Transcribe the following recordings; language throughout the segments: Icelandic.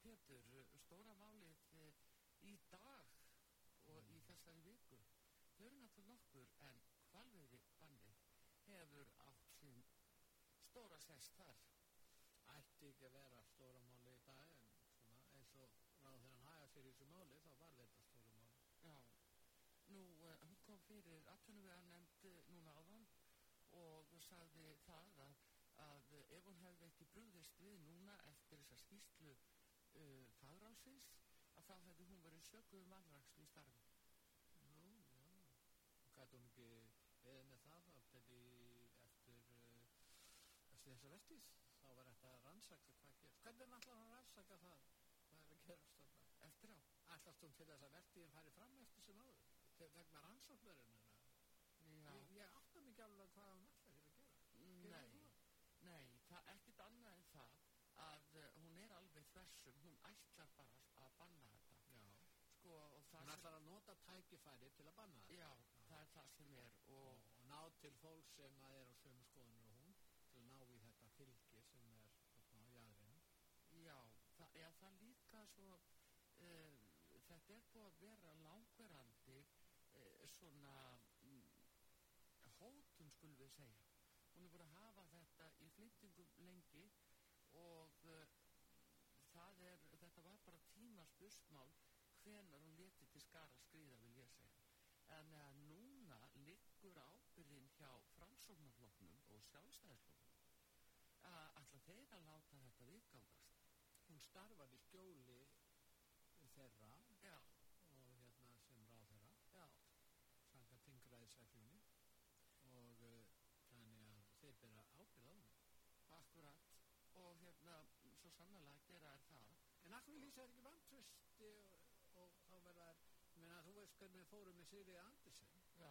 Pétur, stóra málið eh, í dag og í þessari viku? Þau eru náttúrulega nokkur en hvalveiði bannið hefur átt sín stóra sest þar. ætti ekki að vera stóra máli í dag en svona eins og ráð þegar hann sér í þessu máli þá var þetta stóra máli. Já, nú uh, hún kom fyrir atvinnuvegar nefnd núna áðan og sagði það að, að ef hún hefði ekki brúðist við núna eftir þessa skýslu uh, fagráðsins að þá hefði hún verið sökuð um vanrækslu í starfi. Nú, já. Gæti hún ekki veið með það að þetta í eftir, uh, eftir þessa vertið þá var þetta rannsaka hvað gerst. Hvernig er náttúrulega að rannsaka það? Hvað er að gerast þarna? Eftir á. Ætlast hún til þess að vertiðin fari fram eftir sem áður? Til vegna Já, ég, ég átta mikið alveg hvað hún ætla sér að gera. Hún nei, það er ekkit annað en það að uh, hún þversum, hún ætlar bara að banna þetta. Já. Sko, og það Hún ætlar að nota tækifæri til að banna þetta. já, það er það sem er og og, ná til fólk sem að er á sömu skoðunum og hún til að ná í þetta fylgi sem er á jæðrinu. Já, það, já, það líka svo, uh, þetta er búið að vera langverandi uh, svona mm, hótun skulum við segja. Hún er búin að hafa þetta í flintingum lengi og uh, það er, þetta var tímas busmál hvenar hún leti til skara skrýða vil ég segja. En uh, núna liggur ábyrðin hjá framsóknarflokknum og sjálfstæðisflokknum að ætla þeir að láta þetta viðgangast. Hún starfar í skjóli þeirra Já, og hérna sem ráðherra já, sanga tingræðisreglunni og uh, þannig að þeir bera ábyrð á henni. akkurat. Og hérna, svo sannlega gera er það. En akkur lýsa er ekki vantrösti og, og þá verða meina þú veist hvernig við fórum með Sigriði Andersen Já,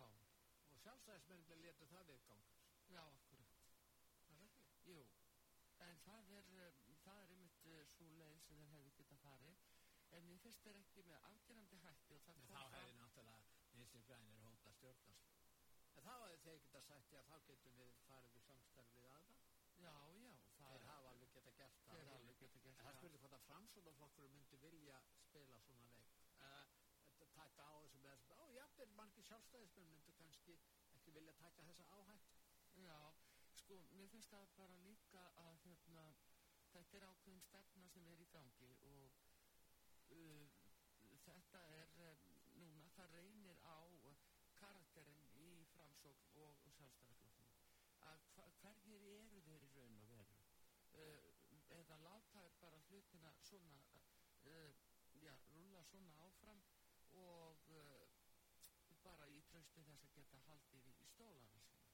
og sjálfstæðismennlega letu það viðgangast. já, akkurat. Það er ekki. Jú, en það er, um, það er einmitt uh, svo leið sem þeir hefði geta farið. En mér finnst þeir ekki með afgerandi hætti og það kom þá hefði náttúrulega vinstri grænir hóta stjórnarslu. En þá hefði þeir geta sagt, já þá getum við farið við aðra. Já, já, það Þeir er, hafa alveg geta gert það. þeir alveg geta gert En það spurði hvort að framsóðaflokkurum myndi vilja spila svona leik. Þetta taka á þessu með þessu. Ó, jafnvel margir sjálfstæðismenn myndu kannski ekki vilja taka þessa áhættu. Já, sko, mér finnst það bara líka að hérna, þetta er ákveðin stefna sem er í gangi og uh, þetta er um, núna, það reynir á karakterinn í framsókn og, og sjálfstæðarflokknum að hva, hverjir eru þeir í raun og veru uh, eða láta þeir bara hlutina svona uh, já, rúlla svona áfram og uh, bara í trausti þess að geta haldið í, stólana sína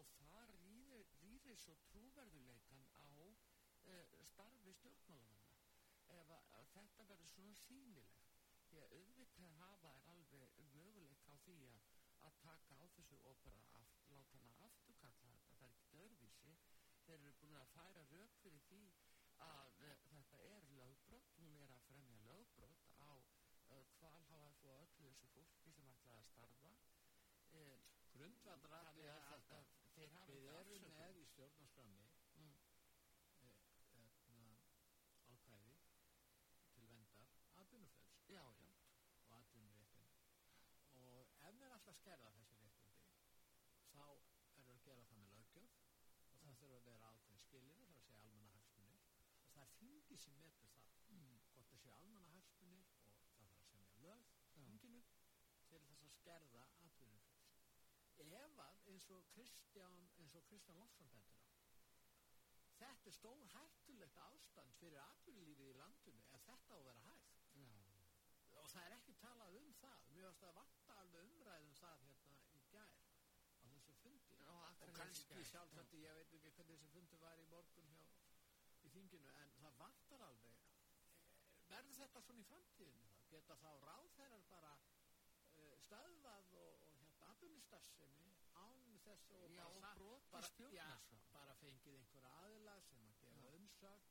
og það rýðir, rýðir svo trúverðuleikan á uh, starfi stjórnmálamanna. Ef að, að þetta verður svona sýnilegt því að auðvitað hafa er alveg möguleika á því að, að taka á þessu og bara aft, láta hana afturkalla þetta, það er ekki öðruvísi. Þeir eru búin að færa rauk fyrir því að uh, þetta er lögbrott, hún er að fremja lögbrott á uh, kvalháf og öllu þessu fólki sem ætlaði að starfa. Uh, Grundvallra Þannig að þetta, þeir hafa Við erum með í stjórnarskráni Mm. eh, hérna, ákvæði til vendar atvinnufrels og atvinnuréttindi. Og ef við alltaf skerða þessi réttindi þá erum við að gera það með löggjöf og það þurfa að vera ákveðin skilir það er að segja almanna hagsmunir og það er þingi sem metur það mm. hvort það séu almanna hagsmunir og það þarf að semja lög til þess að skerða atvinnufrels ef að eins og Kristján eins og Kristján Lofsson bendur á þetta er stór hættulegt ástand fyrir atvinnulífið í landinu ef þetta á að vera hægt. Já, og það er ekki talað um það. Mér varst að vanta alveg umræðum það hérna í gær á þessu fundi. Já, og kannski sjálfsagt já. ég veit ekki hvernig þessi fundi var í morgun hjá í þinginu en það vantar alveg. Verður þetta svona í framtíðinu þá? Geta þá ráðherrar bara stöðvað og, og hérna atvinnustarfsemi án þess og Já, og sa- brotið bara, já, bara fengið einhver aðila sem að gefa Já. umsögn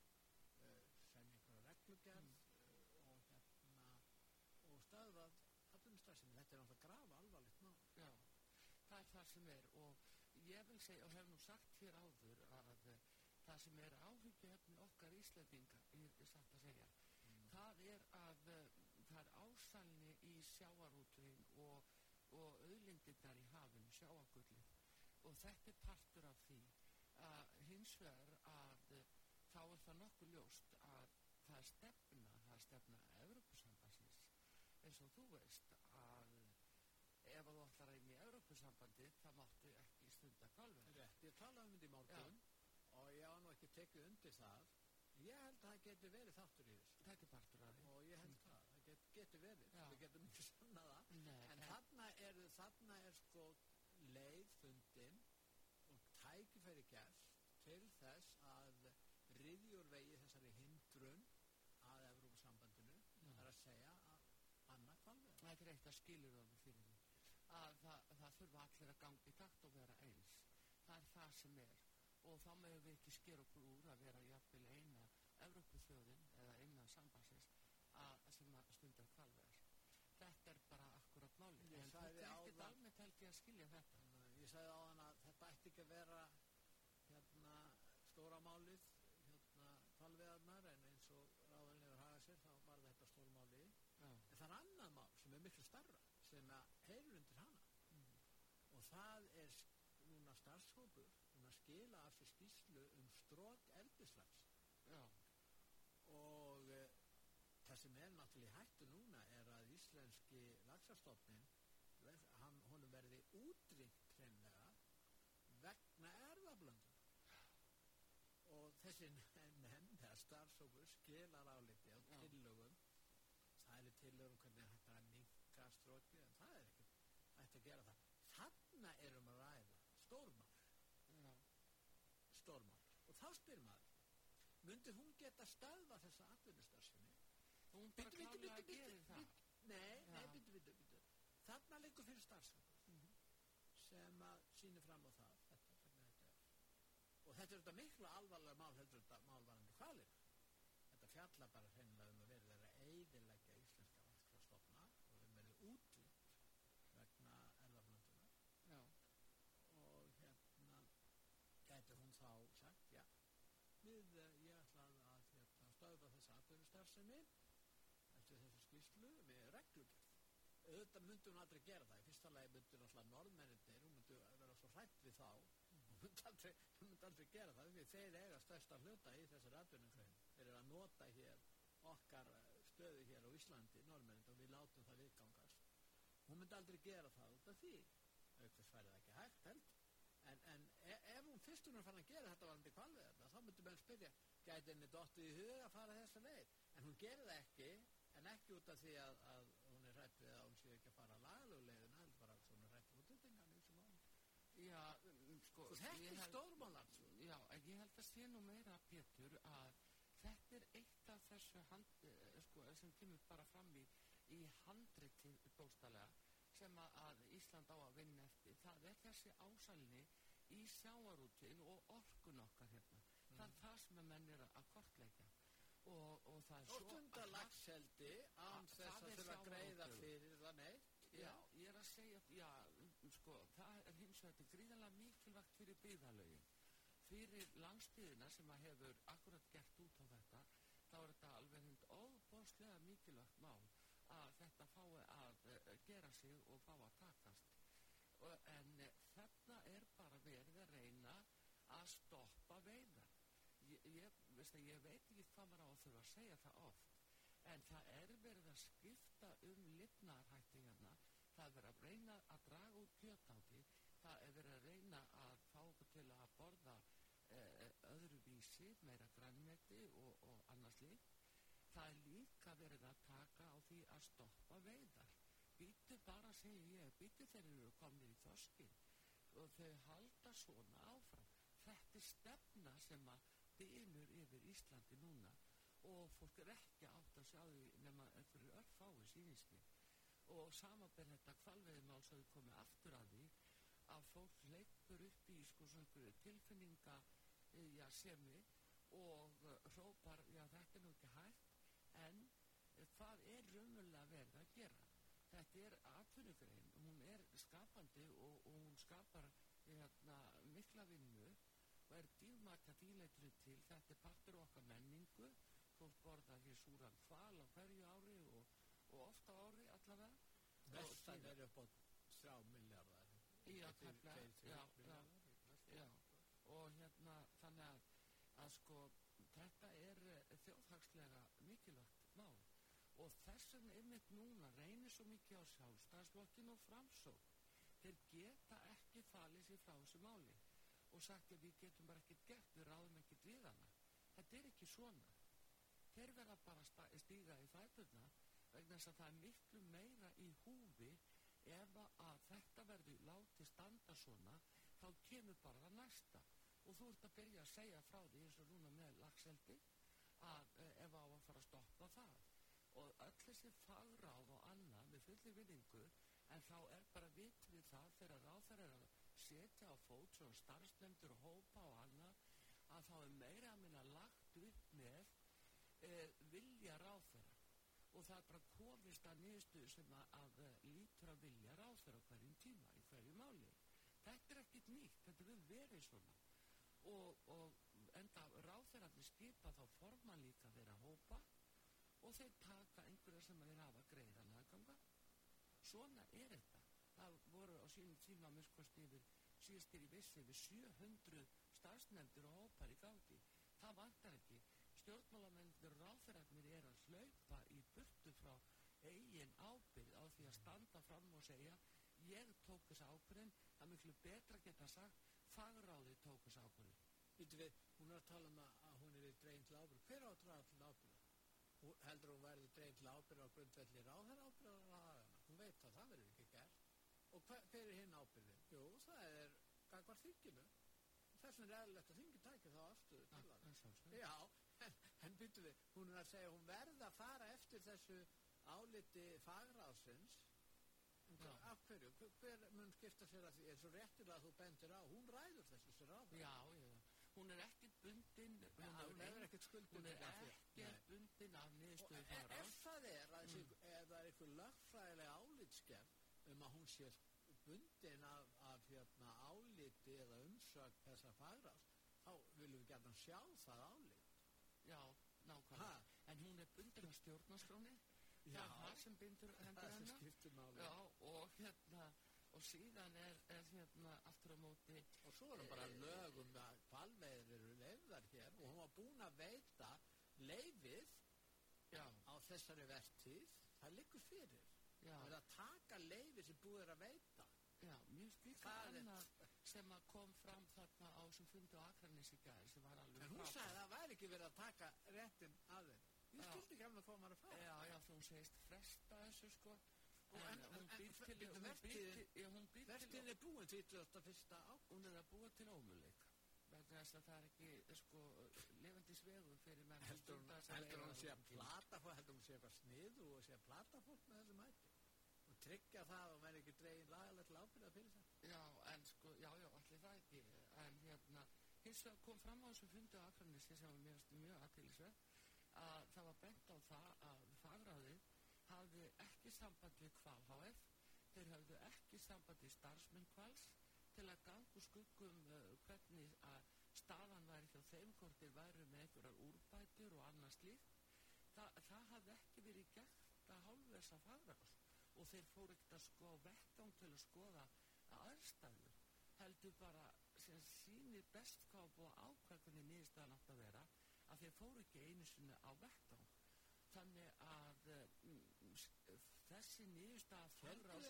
uh, sem einhverja reglugerð Mm. uh, og hérna og stöðvað atvinnustarfsemi. Þetta er náttúrulega grafa alvarlegt mál. Já, það er það sem er. Og ég vil segja og hef nú sagt hér áður að eh, það sem er áhyggjuefni okkar Íslandinga, ég er satt að segja, það er að er ásælni í sjáarútvegin og, og auðlindirnar í hafinu, sjáagullið og þetta er partur af því að hins vegar að eh, þá er það nokkuð ljóst að það er stefna, það er stefna Evropasambansins eins og þú veist að ef þú ætlar inn í Evropasambandið það máttu ekki stunda kvalverð Rétt, ég talaði um þetta í morgun og ég á nú ekki tekið undir það. Ég held að það geti verið þáttur í þessu. Þetta er partur af því. Og ég held það, það get, geti verið Já. við getum ekki sanna það. Nei, en þarna er, þarna er sko leið fundin og tækifæri gert til þess að riðjur vegi þessari hindrun að það er að segja að annað kvalveð þetta er eitt að skilur það fyrir því. Að það, það þurfa allir að ganga í takt og vera eins. Það er það sem er. Og þá meðum við ekki sker okkur úr að vera jafnvel eina Evrópuþjóðin eða eina sambansins að, sem að stunda kvalveðar þetta er bara akkurat máli Ég sagði ekkert áðan- almennt held ég að skilja þetta. Ég sagði á hann að þetta ætti ekki að vera hérna stóra málið hérna kvalveðarnar en eins og ráðanlegur haga sér þá var þetta stóra máli já, en það er annað mál sem er miklu starra sem að heyrur undir hana. Og það er núna starfshópur núna skila af sér skýslu um strók eldislags. Já, og uh, það sem er náttúrulega hættu núna er að íslenski lagsastofnin útrýmt hreinlega vegna erðablöndun og þessi nefnd eða starfsókur skilar áliti á tillögum. Það eru tillögum hvernig er hægt að minka strókið en það er ekkert hægt að gera það. Þarna erum að ræða stórmál. Já, stórmál. Og þá spyr maður myndi hún geta stöðva þessa atvinnustarfsemi? Hún bara bíddu, gerir bíddu, það. nei, nei, Já. byttu, byttu, byttu þarna liggur fyrir starfsfólk sem að sýnir fram á það þetta, hvernig þetta er og þetta er þetta miklu alvarlega mál heldur þetta málvarandi hvalir þetta fjalla bara hreinlega um að verið þeirra eidilegja íslenska vatnskrafstofna og þeim verið útlýtt vegna erðaflöndunar já, og hérna gæti hún þá sagt, já við, eh, ég ætla að, að hérna, stöðva þessa atvinnustarfsemi eftir þessu skýrslu við reglugerð. Auðvitað myndi hún aldrei gera það. Í fyrsta lagi myndi náttúrulega norðmennir hún myndi vera svo hrætt við þá. Hún myndi aldrei, myndi aldrei gera það því þeir eiga stærsta hluta í þessari atvinnugrein. Þeir eru að nota hér okkar eh, stöðu hér á Íslandi norðmennir og við látum það viðgangast. Hún myndi aldrei gera það út af því. Auk þess væri það ekki hægt held. En, en e ef hún fyrst hún er fann að gera þetta varandi kvalveðarna þá myndi menn spyrja gæti henni dottið í huga að fara þessa leið? En hún það ekki en ekki út af því að, að hún er hrætt við að hún sé ekki að fara lagalegu leiðina heldur bara að hún er hrætt við útlendingan í þessum málum. Já, um, sko og þetta ég er held- stórmálar Já, en ég held að sé nú meira, Pétur, að þetta er eitt af þessu hand, eh, sko, sem kemur bara fram í, í handriti bóstalega sem að, Ísland á að vinna eftir. Það er þessi ásælni í sjáarútin og orkun okkar hérna. Það er það sem að menn er að kortleika. Og, og það er og svo... stundar lagseldi án þess að þurfa að greiða fyrir það neitt Já, ég er að segja, já, vegar þetta er gríðarlega mikilvægt fyrir byggðalögin. Fyrir landsbyðina sem að hefur akkurat gert út á þetta, þá er þetta alveg hund óbóðslega mikilvægt mál að þetta fái að uh, gera sig og fá að takast. En uh, þarna er bara verið að reyna að stoppa veiðar. Ég, ég, að, ég veit ekki hvað maður á að þurfa að segja það oft en það er verið að skipta um lifnaðarhætti hérna það er að reyna að draga út kjötáti það er verið að reyna að fá okkur til að borða eh, öðruvísi, meira og, og annars líkt. Það er líka verið að taka á því að stoppa veiðar. Býtu bara, segi ég, býtu þeir eru komnir í þorskin og þau halda svona áfram. Þetta er stefna sem að dynur yfir Íslandi núna og fólk er ekki átt að sjá því nema einhverju örfái síniski og samanber þetta kvalveiðmál sem við komum aftur að því að fólk leipur upp í sko svona tilfinninga eh, já, semi og uh, hrópar, já þetta er nú ekki hægt en uh, hvað er raunverulega verið að gera? Þetta er atvinnugrein, hún er skapandi og, og hún skapar hérna, mikla vinnu og er dýrmætt að dýleitru til. Þetta er partur okkar menningu. Fólk borðar hér súran hval á hverju ári og, og ofta ári allavega. Vestan er upp á miljardar. Já, þrír já, og hérna þannig að, að sko þetta er eh, þjóðhagslega mikilvægt mál. Og þess vegna einmitt núna reynir svo mikið á sjálfstæðsblokkin og framsók þeir geta ekki falið sér frá þessu máli. Og sagt að við getum bara ekkert gert, við ráðum ekkert við hana. Þetta er ekki svona. Þeir verða bara að stíga í fæturna vegna þess að það er miklu meira í húfi ef að þetta verður látið standa svona þá kemur bara það næsta. Og þú ert að byrja að segja frá því eins og núna með lagseldi að ef á að fara að stoppa það. Og öll þessi fagráð og annað með fulli vinningu en þá er bara vitt við það þegar ráþar er að setja á fót svona starfsnefndur og hópa og annað að þá er meira að minna lagt upp með uh, vilja ráþara og það er bara komist að niðurstöðu sem að, að eh, lítur að vilja á hverjum tíma í hverju máli. Þetta er ekkit nýtt, þetta er verið svona. Og, og enda ráþararnir skipa þá forman líka þeirra hópa og þeir taka einhverja sem þeir hafa greiðan aðganga svona er þetta. Það voru á sínum tíma miskosti yfir síðastir í vissi yfir 700 starfsnefndir og hópar í gangi. Það vantar ekki. Stjórnmálamennir og ráþararnir er að hlaupa í burtu frá eigin ábyrð á því að standa fram og segja ég tók þessa ábyrðin það er miklu betra að geta sagt fagráði tók þessa ábyrðin Býtu við, hún er að tala um að hún er dregin til ábyrð. Hver á að draga til ábyrð? Hún heldur hún verði dregin til ábyrð á grundvelli ráðherra ábyrð á hagana. Hún veit að það verður ekki gert. Og hver, hver er hinn ábyrðin? Jú, það er gagvar þinginu. Þess vegna er eðlilegt að þingi tækja þá afstöðu til það. það. Já, en, en býtu við, hún er að segja hún verði að fara eftir þessu áliti fagráðsins. Já. Af hverju? Hver, mun skipta sér að því? eins og réttilega að þú bendir á, hún ræður þessu sér á Já, já, hún er ekkert bundin Já, hún hefur ekkert skuldbundið hún er ekkert bundin af niðurstöðu e- ef það er að mm. það er einhver lögfræðilega álitsgerð um að hún sé bundin af, af hérna, áliti eða umsögn þessa fagráðs þá viljum við gæta sjá það álit Já, nákvæmlega Ha? En hún er bundin af stjórnaskráni Það Já. er það sem bindur hendur það hennar. skiptir máli. Já, og hérna og síðan er, er hérna aftur á móti og svo erum bara lögum að kvalveiður eru leifðar hér og hún var búin að veita leifið Já, á þessari vertíð. Það liggur fyrir. Já, það er að taka leifið sem búið er að veita. Já finnst líka Það er- annað sem að kom fram þarna á sem fundi á Akranis í gær sem var alveg en hún sagði að það væri ekki verið að taka réttin að þeim ég skildi ekki alveg hvað maður að fara Já, já, þú segist fresta þessu sko en, en- hún en- en- til, til, til Vertin er búin 21. ágúst. hún er að búa til ómuleik vegna þess að það er ekki sko levandi svegur fyrir menn að Heldur hún, veiðar sé að plata fólk, heldur hún sé eitthvað sniðu og sé að plata fólk með þessum hætti. Og tryggja það og verði ekki dregin lagalega til ábyrða fyrir það. Já, en sko, já, já, allir það ekki en hérna, hins vegar kom fram á þessu fundi á Akranissi sem var mjög aðtýlisvert að það var bent á það að fagráðið hafði ekki samband við Kval HF þeir hafðu ekki samband við starfsmenn Kvals til að ganga úr skuggum uh, hvernig að staðan væri hjá þeim hvort þeir væru með einhverjar úrbætur og annað slíkt. Þa, það hafði ekki verið gert að hálfu þessa fagráðs og þeir fóru ekkert að sko vettvang til að skoða aðstæður heldur bara sem sýnir best hvað búið að ákvæða hvernig niðurstaðan átt að vera að þeir fóru ekki einu sinni á vettvang. Þannig að mm, s- þessi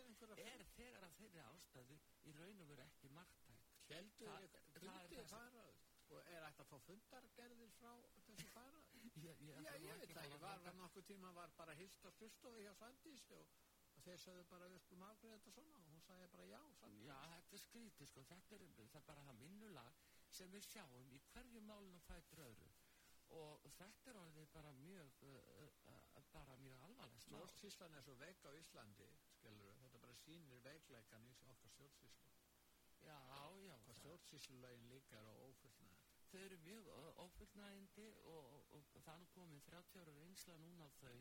einhverja er þegar að þeirri ástæðu í raun og veru ekki margtæk Heldur þið faraður? Og er hægt að fá fundargerðir frá þessu faraður? ég, Já, ég ekki veit að það, fara var nokkuð tíma var bara hilst á skrifstofi hjá Svandís og, þeir sagðu bara við skulum afgreða þetta svona. Og hún sagði bara já, Svandís. Já, þetta er skrítið, sko, þetta er, bara það vinnulag sem við sjáum í hverju málun og fætur öðru og þetta er orðið bara mjög, uh, uh, bara mjög alvarlegt. Stjórnsíslan er svo veik á Íslandi, skilur þetta bara sýnir veikleikan í okkar stjórnsíslu. Já, já, stjórnsíslulögin líka er á ófullnaði. þau eru mjög ófullnægindi og, og, og það nú komin 30 ára reynsla núna á þau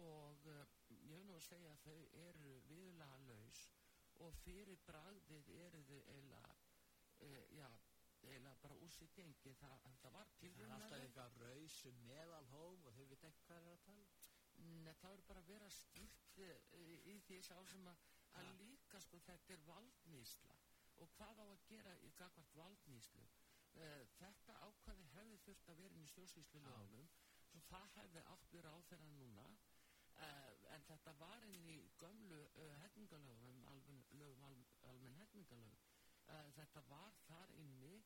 og uh, ég hef nú að segja að þau eru viðlaga laus og fyrir bragðið eru þau uh, já, eiginlega bara úr sér gengi, það, það var Það er alltaf eitthvað rausu meðalhóf og þeir veit ekki hvað er að tala. Nei, það er bara að vera skýrt uh, í því sá sem að, að Ja. líka sko þetta er valdnýsla og hvað á að gera í gagvart valdnýslu. Uh, þetta ákvæði hefði þurft að vera inn í stjórnsýslu lögunum svo það hefði átt við ráð þeirra núna uh, en þetta var inn í gömlu uh, hefningalögum, almen, lögum al, almenn hefningalögum. Uh, þetta var þar inni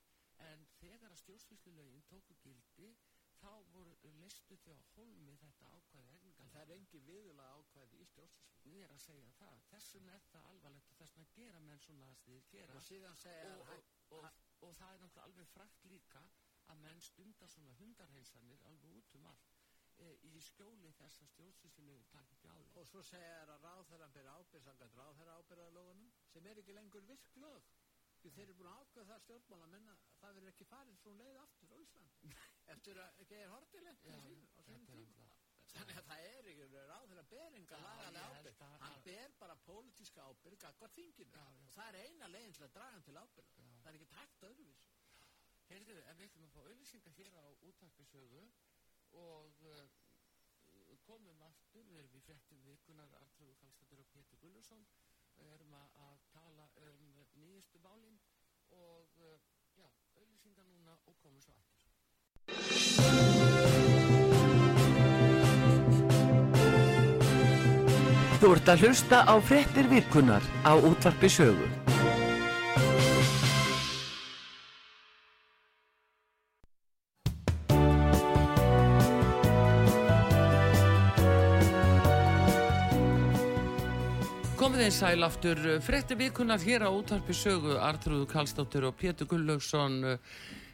en þegar að stjórnsýslu lögin tóku gildi þá voru listu því að holmi þetta ákvæði En það er engin viðulega ákvæði í stjórnsíslu. Ég er að segja það, þessum er það alvarlegt og þessum að gera menn svona að þið gera Og síðan segja og, og, og, og það er náttúrulega alveg frækt líka að menn stunda svona hundarheinsanir alveg út um allt e, í skjóli þess að stjórnsýslulegin takk ekki á því. Og svo segja þær að ráðherran byrja ábyrð samkvæmt ráðherra ábyrðarlógunum sem er ekki lengur virk Því þeir eru búin að ákveða það stjórnmála menna að það verður ekki farið svo leið aftur á Íslandi. Eftir að ekki er hortilegt Já, á sínum tíma. Þannig að það er ekki ráðherra ber enga Já, lagalega ég held ábyrð. að- Hann ber bara pólitíska ábyrð gagvar þinginu. Já, já. Og það er eina leiðin til að draga hann til ábyrð. Já. Það er ekki takt öðruvísi. Heyrðu, en við ætlum að fá auðlýsingar hér á útarpisögu og uh, komum aftur, við erum í fréttum vikunar Artrúðu Kallstættur og Pétur Gullursson við erum að, að tala um nýjustu málin og uh, já, auðlýsingar núna og komum svo aftur. Þú ert að hlusta á fréttir vikunar á útvarpi sögu. Komið sæl aftur, frétti vikunar hér á útarpi sögu, Artrúðu Kallstóttur og Pétur Gullaugsson.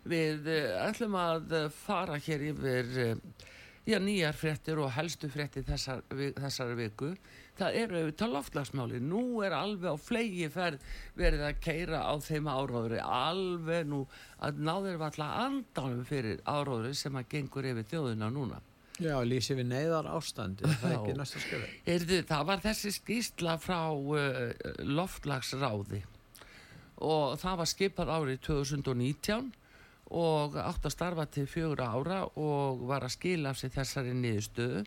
Við eh, ætlum að fara hér yfir eh, já, nýjar fréttir og helstu fréttir þessar, þessari viku. Það eru auðvitað loftlagsmáli. Nú er alveg á flegi ferð verið að keira á þeim áróðri. Alveg nú að náður var alltaf andanum fyrir áróðri sem að gengur yfir þjóðina núna. Já, lýsi við neyðar ástandi. Það er ekki næsta skrifa. Heyrðu, það var þessi skýrsla frá uh, loftlagsráði og það var skipað árið 2019 og átt að starfa til fjögur ára og var að skila af sig þessari niðurstöðu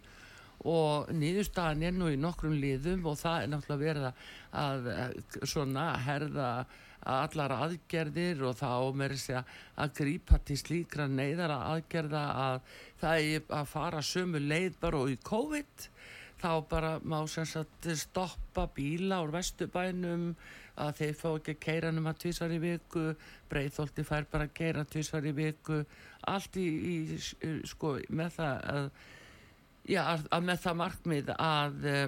og niðurstaðan er nú í nokkrum liðum og það er náttúrulega verið að svona herða allar aðgerðir og þá meiri segja að grípa til slíkra neyðara aðgerða að það er að fara sömu leið bara og í COVID. Þá bara má sem sagt stoppa bíla úr vesturbænum að þeir fá ekki að keira nema tvísvar í viku, breyðþólti fær bara að keira tvísvar í viku. Allt í, í sko með það að, já, að, að með það markmið að uh,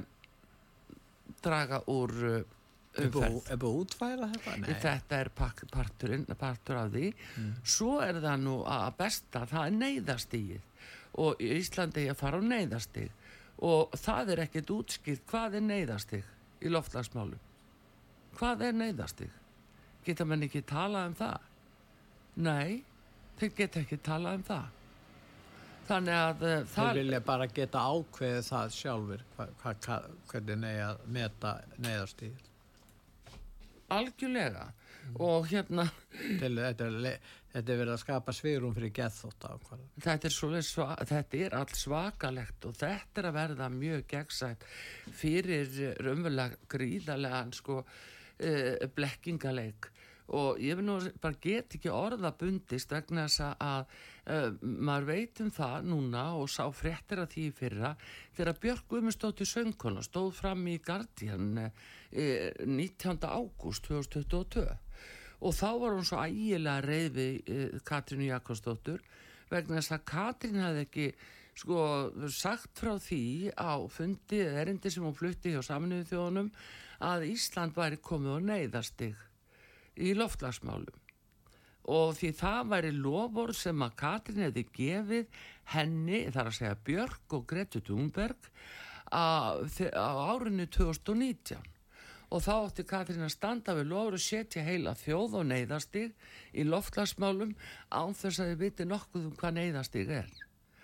draga úr búið umferð. er búið að útfæra þetta? Nei. þetta er pak, parturinn, partur af því. Svo er það nú að besta það er neyðastíð og Íslandi er að fara á neyðastíð og það er ekkert útskilt hvað er neyðastíð í loftlagsmálum hvað er neyðastíð geta menn ekki talað um það? Nei þeir geta ekki talað um það. Þannig að uh, Þeir það vilja bara geta ákveðið það sjálfur hva, hva, hva, hvernig neyja að meta neyðarstíð. Algjörlega og hérna Til þetta er, þetta er verið að skapa svigrúm fyrir geðþótt ákvarðan. þetta er, svoleiðis sva, þetta er allt svakalegt og þetta er að verða mjög gegnsætt fyrir raunverulega gríðarlegan sko uh, blekkingaleik og ég vil nú bara get ekki orða bundist vegna þess að uh, maður veit um það núna og sá fréttir að því fyrra þegar Björk Guðmundsdóttir söngkona stóð fram í Guardian uh, 19. ágúst 2022 og þá var hún svo ægilega reið við uh, Katrínu Jakobsdóttur vegna þess að Katrín hefði ekki sko sagt frá því á fundi erindi sem hún flutti hjá saminuðu þjóðunum að Ísland væri komið á neyðastig í loftlagsmálum og því það væri lofur sem að Katrin hefði gefið henni, þar að segja Björk og Gretu Thunberg á árinu 2019 og þá átti Katrin að standa við lofur og setja heila þjóð og neyðastig í loftlagsmálum án þess að þið viti nokkuð um hvað neyðastig er.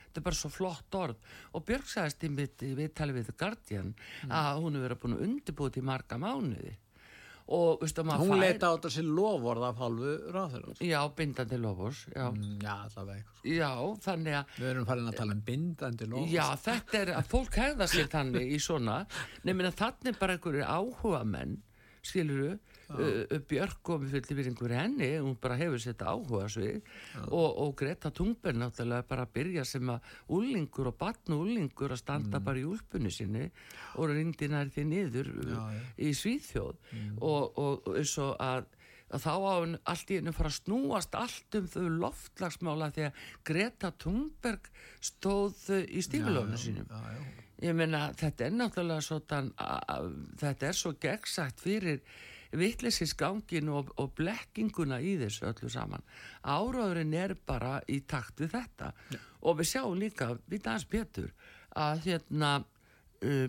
Þetta er bara svo flott orð. Og Björk sagðist í mitt í viðtali við The Guardian að hún hefur verið búin undirbúið í marga mánuði og veistu, Hún fær- leita á þetta sér lofvorð af hálfu ráðherrans. já, bindandi lofurs já. Mm, Já, allavega eitthvað. já, þannig að Við erum farin að tala um bindandi lofvorð. já, þetta er að fólk hegða sér þannig í svona nefnir að þannig bara einhverju áhuga menn skiluru uh, Björk fylgum við einhverju henni hún bara hefur þetta áhuga svið og, og Greta Thunberg náttúrulega bara að byrja sem að úlingur og batn úlingur að standa bara í úlpunni sinni og reyndi nær því niður Já, já. í Svíþjóð. Og, og, eins og að að þá á hann allt í einu fara að snúast allt um þau loftlagsmála því að Greta Thunberg stóð uh, í stífilónu sínum. Já, já. ég meina þetta er náttúrulega svona þetta er svo gegnsætt fyrir vitleysins gangin og, og blekkinguna í þessu öllu saman. Áraðurinn er bara í takt við þetta. Og við sjáum líka við dans betur að hérna uh,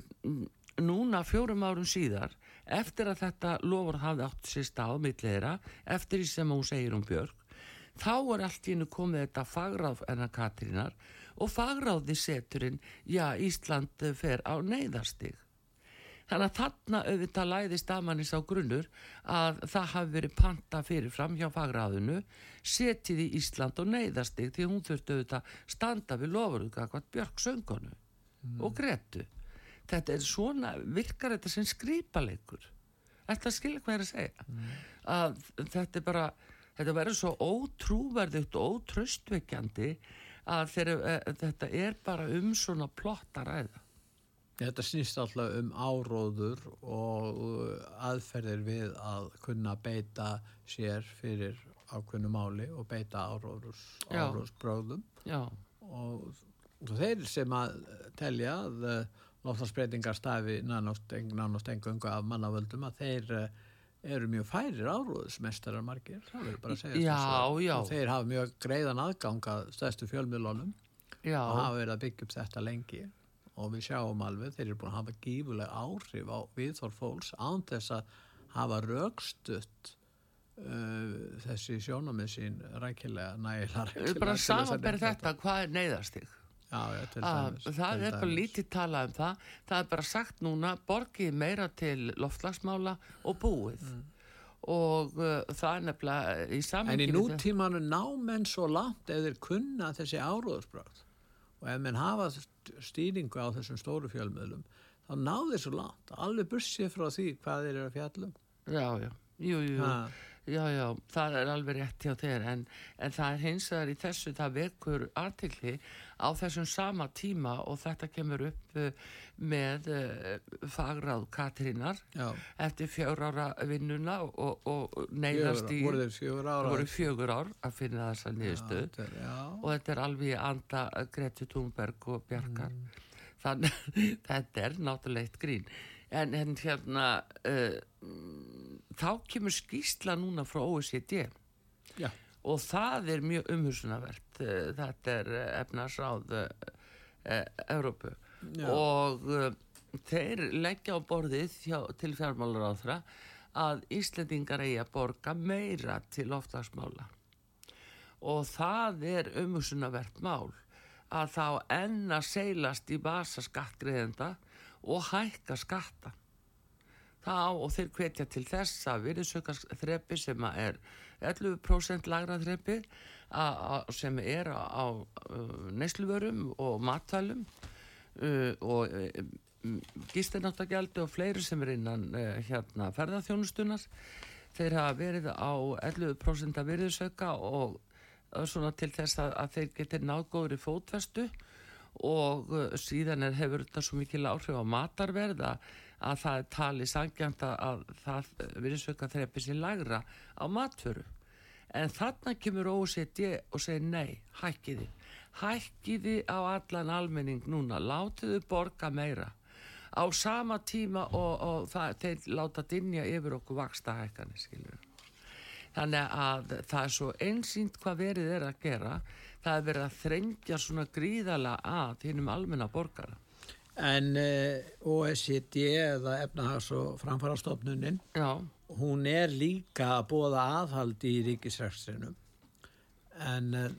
núna fjórum árum síðar eftir að þetta lofur hafði átt sér stað milliðra eftir því sem hún segir um Björk þá er allt í hennu komið þetta fagráð enna Katrínar og fagráði seturinn, já, Ísland fer á neyðarstig. Þannig að þarna auðvitað læðist aðmannis á grunnur að það hafi verið panta fyrir fram hjá fagráðinu, setið í Ísland á neyðarstig því hún þurfti auðvitað standa við lofuruga hvað Björk söngonu og Gretu. Þetta er svona, virkar þetta sem skrýpaleikur. Þetta skilja hvað er að segja. Að þetta er bara, þetta verður svo ótrúverðugt og ótröstveikjandi að þeir, þetta er bara um svona plotta ræða. Þetta snýst alltaf um áróður og aðferðir við að kunna beita sér fyrir ákveðnu máli og beita áróðurs, áróðsbróðum og, og þeir sem að telja að loftarsbreytingar stafi nánast, engungu af mannavöldum að þeir eh, eru mjög færir áróðusmestarar margir, það verður bara að segja Já, já. og þeir hafa mjög greiðan aðgang að stærstu fjölmiðlunum já, og hafa verið að byggja upp þetta lengi og við sjáum alveg þeir eru búin að hafa gífuleg áhrif á viðþór fólks án þess að hafa rögstutt uh, þessi sjónamið sín rækilega nægilega rækilega bara samanberð þetta, hvað er neyðarstig? Já, já, til Að, dæmis. Ah, það er bara lítið talað um það. Það er bara sagt núna borgið meira til loftlagsmála og búið. Og uh, það er nefnilega í En í nútímanu ná menn svo langt þeir kunna þessi áróðursbröð og ef menn hafa st- stýringu á þessum stóru fjölmiðlum þá ná þeir svo langt, alveg bursið frá því hvað þeir eru að fjallum. já, já, jú, jú, jú. Já, já, það er alveg rétt hjá þér en, en það er hins vegar í þessu það vekur artikli á þessum sama tíma og þetta kemur upp uh, með uh, fagráð Katrínar Já, eftir fjör ára vinnuna og, og fjögur, í voru fjögur ár að finna þessa já. og þetta er alveg anda Greti Thunberg og Bjarkar. Mm. þannig þetta er náttúrulega eitt grín. En, en hérna uh, þá kemur skýsla núna frá OECD Já. og það er mjög umhursunavert uh, þetta er uh, efnarsráð uh, uh, Evrópu Já. og uh, þeir leggja á borðið hjá, til fjármálaráðra að Íslendingar eigi að borga meira til oftagsmála og það er umhugsunavert mál að þá enn að seilast í basa skattgreðenda og hækka skatta þá og þeir hvetja til þess að virðisaukas þrepi sem að er 11% lagra þrepi sem er á, á neysluvörum og matvælum uh, og uh, gistináttagjaldi og fleiri sem er innan uh, hérna ferðarþjónustunar þeir hafa verið á 11% af virðisauka og svona til þess að, að þeir geti náðgóður í fótvestu og síðan er, hefur þetta svo mikil áhrif á matarverð að, að það talið sangjant að, að það virðisauka þrepi sér lagra á matföru en þarna kemur OECD og segir nei, hækkiði hækkiði á allan almenning núna, látiðu borga meira. Á sama tíma og, og það, þeir láta dinja yfir okkur vaksta hækkanir, skilur. Þannig að það er svo einsýnt hvað verið er að gera, það er verið að þrengja svona gríðala að hinnum almenna borgara. En uh, OECD eða efnahags- og framfarastofnunin, Já, hún er líka að bóða aðhald í ríkisrekstrinum. En uh,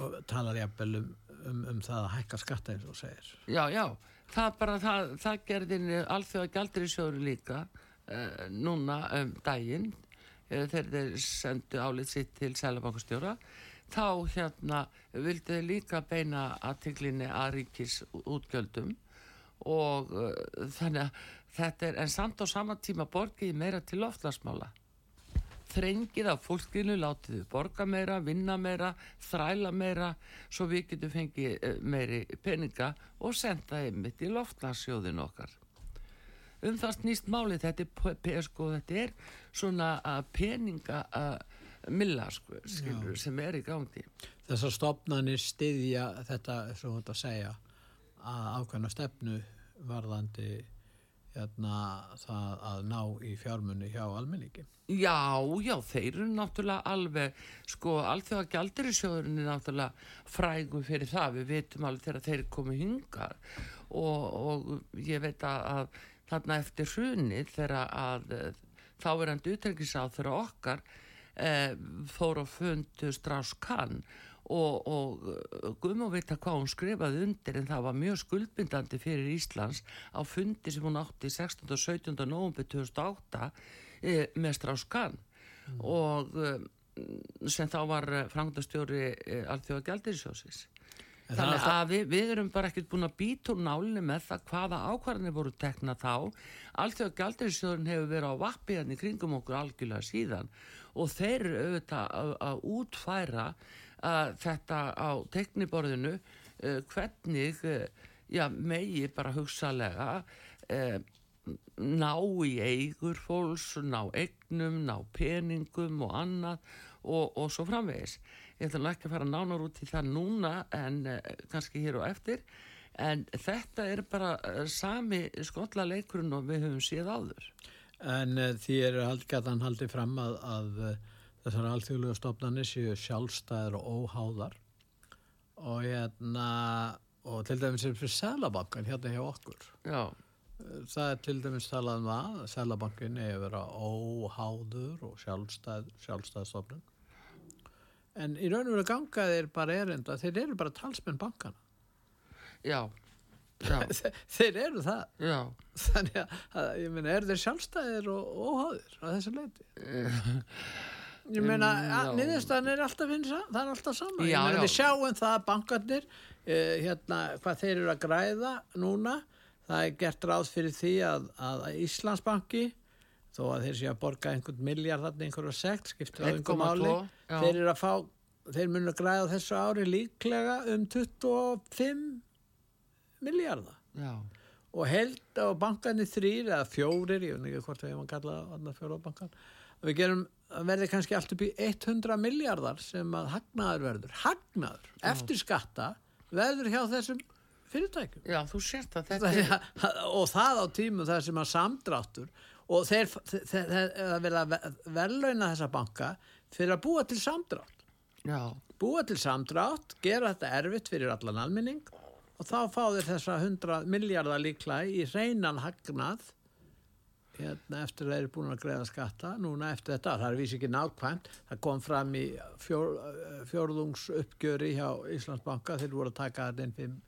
og talar jafnvel um, um, um það að hækka skatta eins og segir. já, já, það bara, það, það gerðin alþjóða sjóru líka uh, núna um daginn. Uh, þegar þeir sendu álið sitt til Sælabankastjóra þá hérna vildu þeir líka beina aðtiklinni að ríkis útgjöldum og uh, þannig að þetta er en samt á sama tíma borgið meira til loftlagsmála þrengið af fólkinu, látið þau borga meira, vinna meira, þræla meira, svo við getum fengið eh, meiri peninga og senda einmitt í loftlagsjóðin okkar. Um það snýst málið, þetta er, sko, þetta er svona að peninga að milla, sko, skilur, sem er í gangi. Þessar stofnanir styðja þetta, svo þetta að segja, að ákveðna stefnu varðandi hérna, það að ná í fjármunni hjá almenningi. Já, já, þeir eru náttúrulega alveg, sko, alþjóða gjaldirisjóðurinn er náttúrulega frægum fyrir það, við vitum alveg þegar þeir komu hingað og, og ég veit að, að þarna eftir hrunið þegar að eh, þáverandi utrengisáð þegar okkar eh, fór á fundu Strauss Kahn og, og gum og vita hvað hún skrifaði undir en það var mjög skuldbindandi fyrir Íslands á fundi sem hún átti 16. og 17. november 2008 e, með Strauss Kahn og e, sem þá var frangandastjóri e, alþjóða gældirisjósis En það er Þannig að við, við erum bara ekkert búin að býta úr nálinni með það hvaða ákvarðanir voru tekna þá. Alltaf gældirisjóðurinn hefur verið á vappiðan í kringum okkur algjörlega síðan og þeir eru auðvitað að, að útfæra uh, þetta á tekniborðinu uh, hvernig uh, já, megi bara hugsalega uh, ná í eigur fólks, ná eignum, ná peningum og annað og, og svo framvegis. Ég ætla ekki að fara nánar út í það núna en kannski hér og eftir en þetta er bara sami skotla leikurinn og við höfum séð áður. En því er haldgæðan haldið fram að, að þessar alþjóðlega stofnanir séu sjálfstæðir og óháðar og hérna og til dæmis er fyrir Sælabankan hérna hjá okkur. Já, Það er til dæmis talað um að Sælabankin er að vera óháður og sjálfstæð, sjálfstæð stofnun. En í raun og veru ganga þeir bara erinda, þeir eru bara talsmenn bankana. já, já, þeir eru það. já. Þannig að, að ég meina, eru þeir sjálfstæðir og óháðir á þessu leiti? Ég meina, já. niðurstaðan er alltaf eins og það er alltaf sama. Já, ég meina, við sjáum það að bankarnir, uh, hérna, hvað þeir eru að græða núna, það er gert ráð fyrir því að, að Íslandsbanki, þó að þeir sé að borga einhvern miljard einhverju sekt, skiptir á einhver 1,2, máli, já. þeir eru að fá, þeir munu að græða þessu ári líklega um 25 miljardar já. og held á bankanir þrýr eða fjórir, ég veit ekki hvort við hefum að kalla þarna fjórabankan, við gerum að verði kannski allt upp í 100 miljardar sem að hagnaður verður. Hagnaður, eftir skatta verður hjá þessum fyrirtækjum. Já, þú sért að þetta er, og það á tímum það sem að samdráttur og þeir, þeir, þeir, þeir verða verðlauna þessa banka fyrir að búa til samdrátt. Já, búa til samdrátt, gera þetta erfitt fyrir allan almenning og þá fá þeir þessa 100 miljardar líklega í hreinan hagnað hérna eftir að þeir eru búin að greiða skatta núna eftir þetta, það er vísi ekki nákvæmt. Það kom fram í fjór, fjórðungs uppgjöri hjá Íslandsbanka. Þeir voru að taka þetta inn 5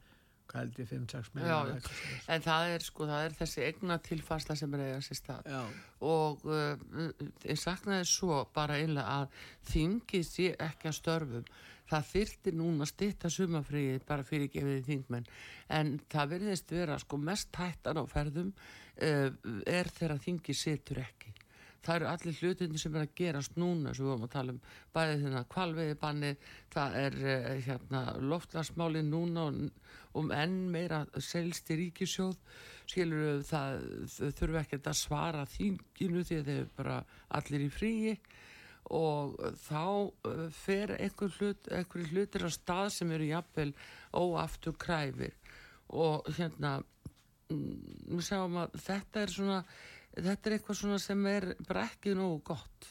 hvað held ég 5-6 já, já. miljardar En það er sko, það er þessi egna tilfærsla sem er eiga sér stað. já, og uh, ég saknaði svo bara einlega að þingið sé ekki að störfum. Það þyrfti núna að stytta sumafriðið bara fyrir gefiði þingmenn. En það verðist vera sko mest hættan á ferðum er þegar þingið situr ekki. Það eru allir hlutinni sem er að gerast núna sem við vorum að tala um. Bæði þennan kvalveiðibanni það er uh, hérna loftlagsmáli núna og, og enn meira selst í ríkisjóð skilur það þurfa ekkert að svara þinginu því að þeir eru bara allir í fríi. Og þá uh, fer einhver, hlut, hlutir á stað sem eru jafnvel óaftur kræfir og hérna mm, við sjáum að þetta er svona þetta er eitthvað svona sem er bara ekki nógu gott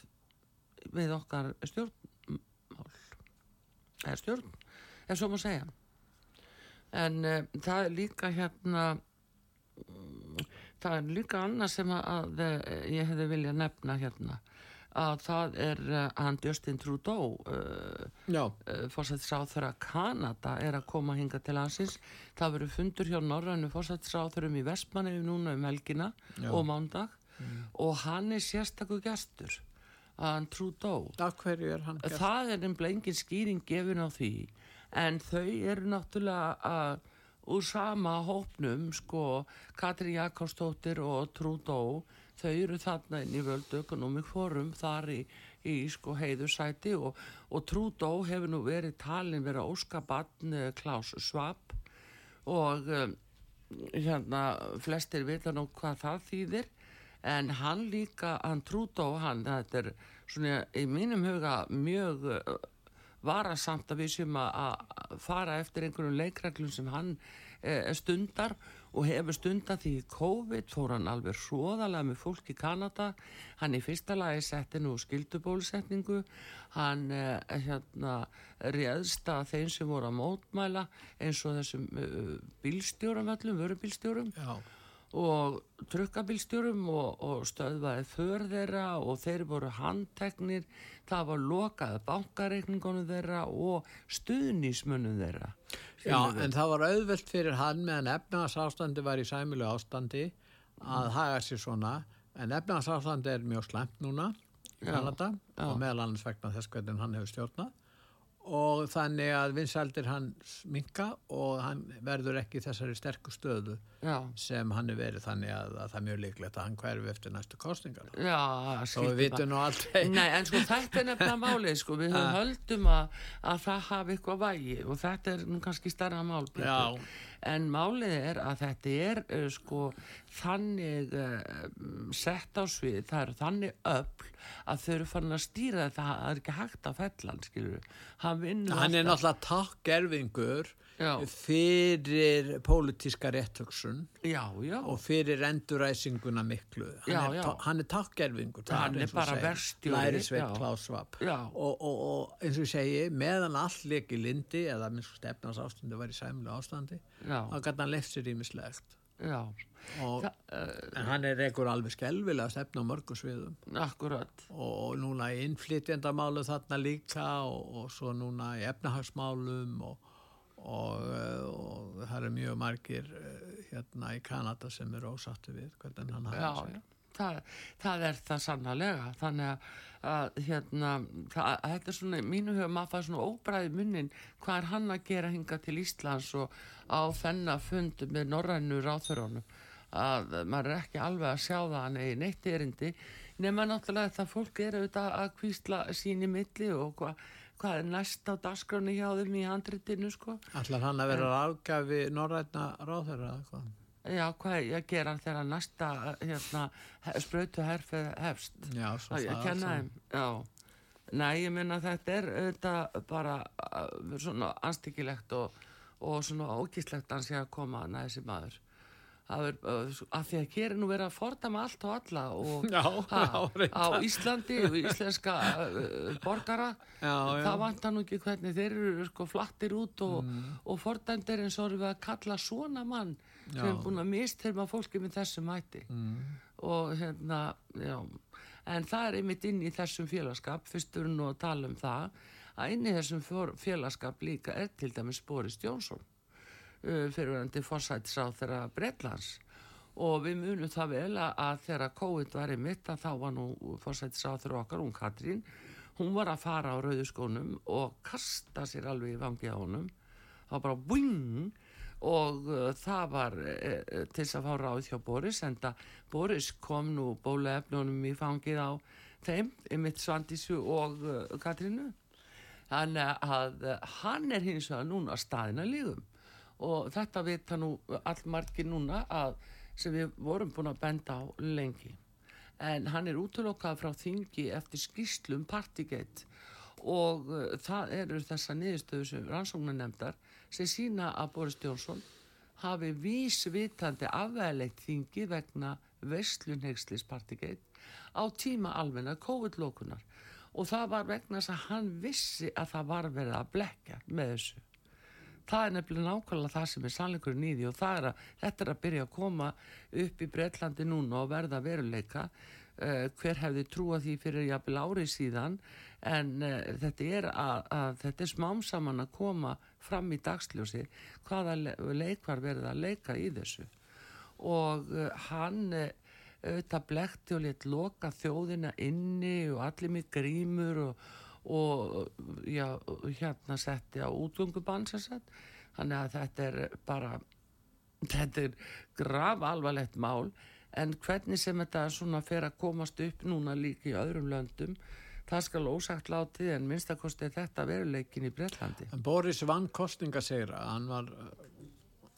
við okkar stjórnmál. Eða stjórn, ef svo má segja. En uh, það er líka hérna mm, það er líka annað sem að, að eh, ég hefði viljað nefna hérna að það er uh, hann Justin Trudeau uh, Já, uh, fórsættisráþurra Kanada er að koma hinga til hansins það verður fundur hjá Norrænu fórsættisráþurum í Vestmannefi núna um helgina Já. og mándag. Og hann er sérstakur gestur hann Trudeau. Er hann gert? það er nefnilega engin skýring gefin á því. En þau eru náttúrulega að úr sama hópnum sko Katrín Jakobsdóttir og Trudeau þau eru þarna inn í World Economic Forum þar í, í sko heiðursæti og, og Trudeau hefur nú verið talin verið óskabann Klaus Schwab. Og um, hérna flestir vita nú hvað það þýðir. En hann líka, hann Trudeau hann, þetta er svona í mínum huga mjög uh, varasamt að við sem að fara eftir einhverjum leikreglum sem hann eh, stundar og hefur stundar því COVID fór hann alveg hróðalega með fólk í Kanada. Hann í fyrsta lagi setti nú skildubólusetningu hann eh, hérna réðst að þeim sem voru að mótmæla eins og þessum uh, bílstjórum öllum, vörubílstjórum. Já, og trukkabílstjórum og, og stöðvaði för þeirra og þeir voru handteknir. Það var lokað bankareikningunum þeirra og stuðnísmunum þeirra. Já en það var auðvelt fyrir hann meðan efnagsástandi var í sæmilu ástandi að haga sér svona. En efnagsástandi er mjög slæmt núna Kanada og meðal annars vegna þess hvernig hann hefur stjórnað og þannig að vinsældir hann minka og hann verður ekki þessari sterku stöðu já, sem hann er verið þannig að, að það er mjög líklegt að hann hverfi eftir næstu kostningar já og við vitum nú aldrei. Nei, en sko þetta er nefnilega málið sko, við höfum höldum að, að það hafi eitthvað vægi og þetta er nú kannski starra mál Pétur. En málið er að þetta er uh, sko þannig uh, sett á svið, það er þannig öll að þau eru fann að stýra þetta það er ekki hægt að fella hann skilur hann vinnur hann er alltaf- náttúrulega takkgerfingur Já. fyrir pólitíska réttöksun og fyrir enduræsinguna miklu. Hann Já, er, ta- hann er takkgerfingur Hann er bara verkstjóri, læri sveit klásvap og, og, og eins og ég segi meðan allt leik í lindi eða minnst stefnans ástandi var í sæmlu ástandi þá gæti hann left sér ímislegt og, en hann er ekkur alveg skelvilega að stefna á mörgum sviðum. Akkurat. Og, núna í innflytjendamálu þarna líka og, og svo núna í efnahagsmálum og, og, og það eru mjög margir eh, hérna í Kanada sem eru ósattu við hvernig hann hafa já. Það, það er það sannlega þannig að, að hérna, það, að þetta er svona, mínu höfum að fara svona óbræði munnin hvað er hann að gera hinga til Íslands og á þennan fund með norrænu ráþurónum að maður er ekki alveg að sjá það hann eigi neitt erindi nema náttúrulega þetta fólk er auðvitað að kvísla sín í milli og hvað hva er næst á dagskráni hjá þeim í handritinu sko? Ætlar hann að vera ráðgjafi norrætna ráðherra eða hvað? já hvað ég að gera þegar næsta hérna, sprautu herfið hefst. Já, svo að ég það kenna þeim já, nei ég minna þetta er auðvitað bara uh, svona anstíkilegt og, og svona ógíslegt að sé að koma að þessi maður. það er, að því að hér er nú verið að fordama allt og alla og Já, já, á Íslandi og íslenska uh, borgara Já, það vantar nú ekki hvernig þeir eru sko flattir út og, og fordæmdir eins og erum við að kalla svona mann sem er búin að mistyrma fólki með þessum hætti. Mm. og hérna, en það er einmitt inn í þessum félagskap fyrst við erum nú að tala um það að inn í þessum félagskap líka er til dæmis Boris Jónsson uh, fyrirvændi forsætisráð þeirra Bretlands. Og við munum það vel að, þegar COVID var í mitt að þá var nú forsætisráð þeirra okkar, hún Katrín hún var að fara á rauðuskónum og kasta sér alveg í vangi á honum. Það var bara wing og uh, það var uh, til þess að fá ráð hjá Boris en það Boris kom nú bólaefnunum í fangið á þeim, mitt Svandísu og Katrínu. Þannig að hann er hins vegar núna staðina lígum og þetta vita nú allmargir núna að sem við vorum búin að benda á lengi. En hann er útlokað frá þingi eftir skýslum Partygate. Og uh, það eru þessa niðurstöðu sem rannsóknar nefndar sem sína að Boris Jónsson hafi vísvitandi afveðleitt þingi vegna veslunhegslis Partygate á tíma almenna COVID-lókunar og það var vegna þess að hann vissi að það var verið að blekja með þessu það er nefnilega nákvæmlega það sem er sannleikurinn í því og það er að þetta er að byrja að koma upp í Breitlandi núna og verða veruleika. Uh, hver hefði trúað því fyrir jafnvel árið síðan? En uh, þetta er að, að þetta er smám saman að koma fram í dagsljósi hvaða le leikvar verða að leika í þessu. Og uh, hann auðvitað blekti og létt loka þjóðina inni og allir með grímur og, og já, hérna setti á útgöngubann þannig að þetta er bara þetta er graf alvarlegt mál. En hvernig sem þetta svona fer að komast upp núna líka í öðrum löndum það skal ósagt látið en minnstakosti þetta veruleikin í Breitlandi Boris vann kostningasegra, hann var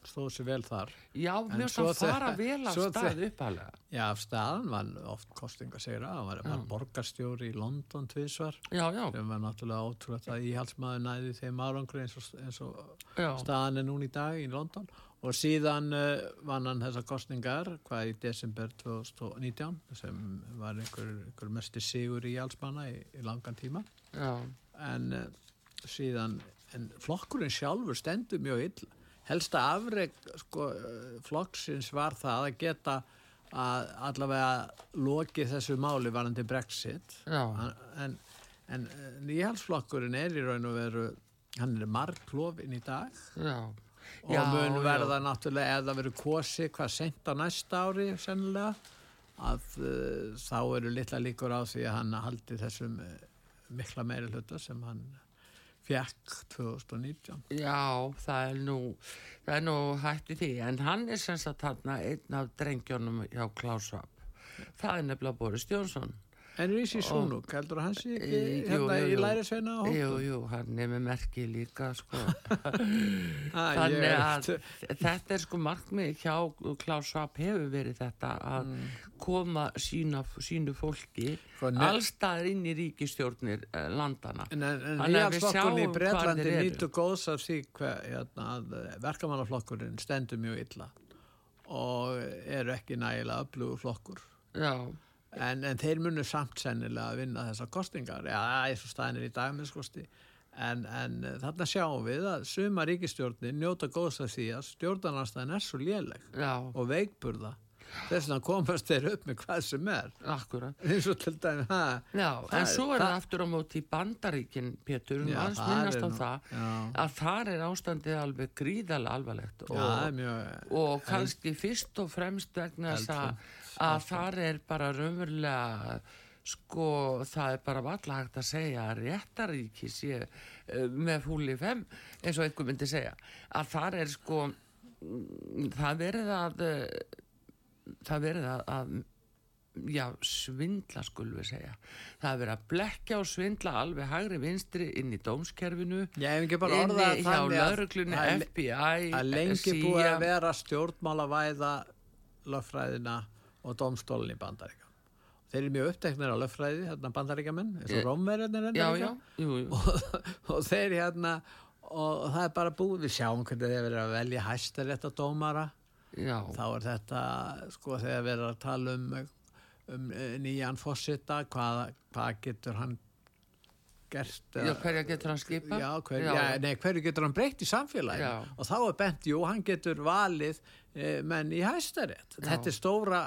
stóð sér vel þar. Já, mér finnst það fara þegar- vel af stað uppalega Já, af staðan var oft kostningasegra, hann var, borgarstjóri í London tvísvar, sem var náttúrulega ótrúlega að íhalsmaður næði þeim árangri eins og, eins og staðan er núna í dag í London. Og síðan uh, vann hann þessar kostningar hvað í desember 2019 sem var einhver, einhver mesti sigur í íhalsmanna í, í langan tíma. Já, en uh, síðan en flokkurinn sjálfur stendur mjög ill helsta afreg sko, flokksins var það að geta að allavega loki þessu máli varandi Brexit. Já, en, en nýhalsflokkurinn er í raun og veru hann er margklofin í dag. Já. Og Já, mun já. verða náttúrulega ef það verður kosi hvað sent á næsta ári sennilega að uh, þá eru litla líkur á því að hann haldi þessum uh, mikla meiri hluta sem hann fekk 2019 Já, það er nú, það er nú hætti því, en hann er sem sagt þarna einn af drengjónum hjá Klaus Schwab. Það er nefnilega Boris Jónsson. En Rísi Súnuk, heldur ekki Í- jú, hérna jú, í jú. lærisveina á Jú, hóttum? jú, hann er með merki líka, sko. Þannig að þetta er sko markmið hjá Klaus Schwab hefur verið þetta að koma sína, sínu fólki Sko, allstaðar inn í ríkistjórnir eh, landana. En, en, en nýhalsflokkurinn í Breitlandi nýttu góðs af því hver, hérna, að verkamannaflokkurinn stendur mjög illa og eru ekki nægilega öflugur flokkur. Já, En, en þeir munu samt sennilega að vinna þessar kostingar. Já, eins og staðin er í dag með skosti. En, en þarna sjáum við að suma ríkistjórnin njóta góðs af því að stjórnarnarstæðin er svo léleg já, og veikburða. Þess vegna komast þeir upp með hvað sem er. akkurat. eins og til dæmi, ha, Já, Það en svo er það það- aftur á móti í bandaríkin, Pétur, um Já, aðeins minnast á það, já. að þar er ástandið alveg gríðarlega alvarlegt já, það og, mjög... og kannski fyrst og fremst vegna þess að, að þar er bara raunverulega, sko, það er bara valla hægt að segja að réttaríki sé uh, með húli fem, eins og einhver myndi segja, að þar er sko, mm, það verið að, uh, það verið að, að já, svindla skulum við segja. Það er verið að blekja og svindla alveg hægri vinstri inn í dómskerfinu, bara inni orðað hjá lauruglunni, FBI, að lengi búið að vera stjórnmálavæða löffræðina og domstólinn í bandaríka. Þeir eru mjög uppteknir á löffræði, hérna bandaríkamenn, eins og jú. og, og þeir hérna, og það er bara búið, við sjáum hvernig þeir verið að velja hæstarétta dómara, já, þá er þetta, sko, þegar verið að tala um, um eh, nýjan fósita, hvað, hvað getur hann gert? já, hverja getur hann skipa? Já, hver, nei, hverju getur hann breytt í samfélaginu Já. og þá er bent, jú, hann getur valið e, menn í hæstarétt þetta er stóra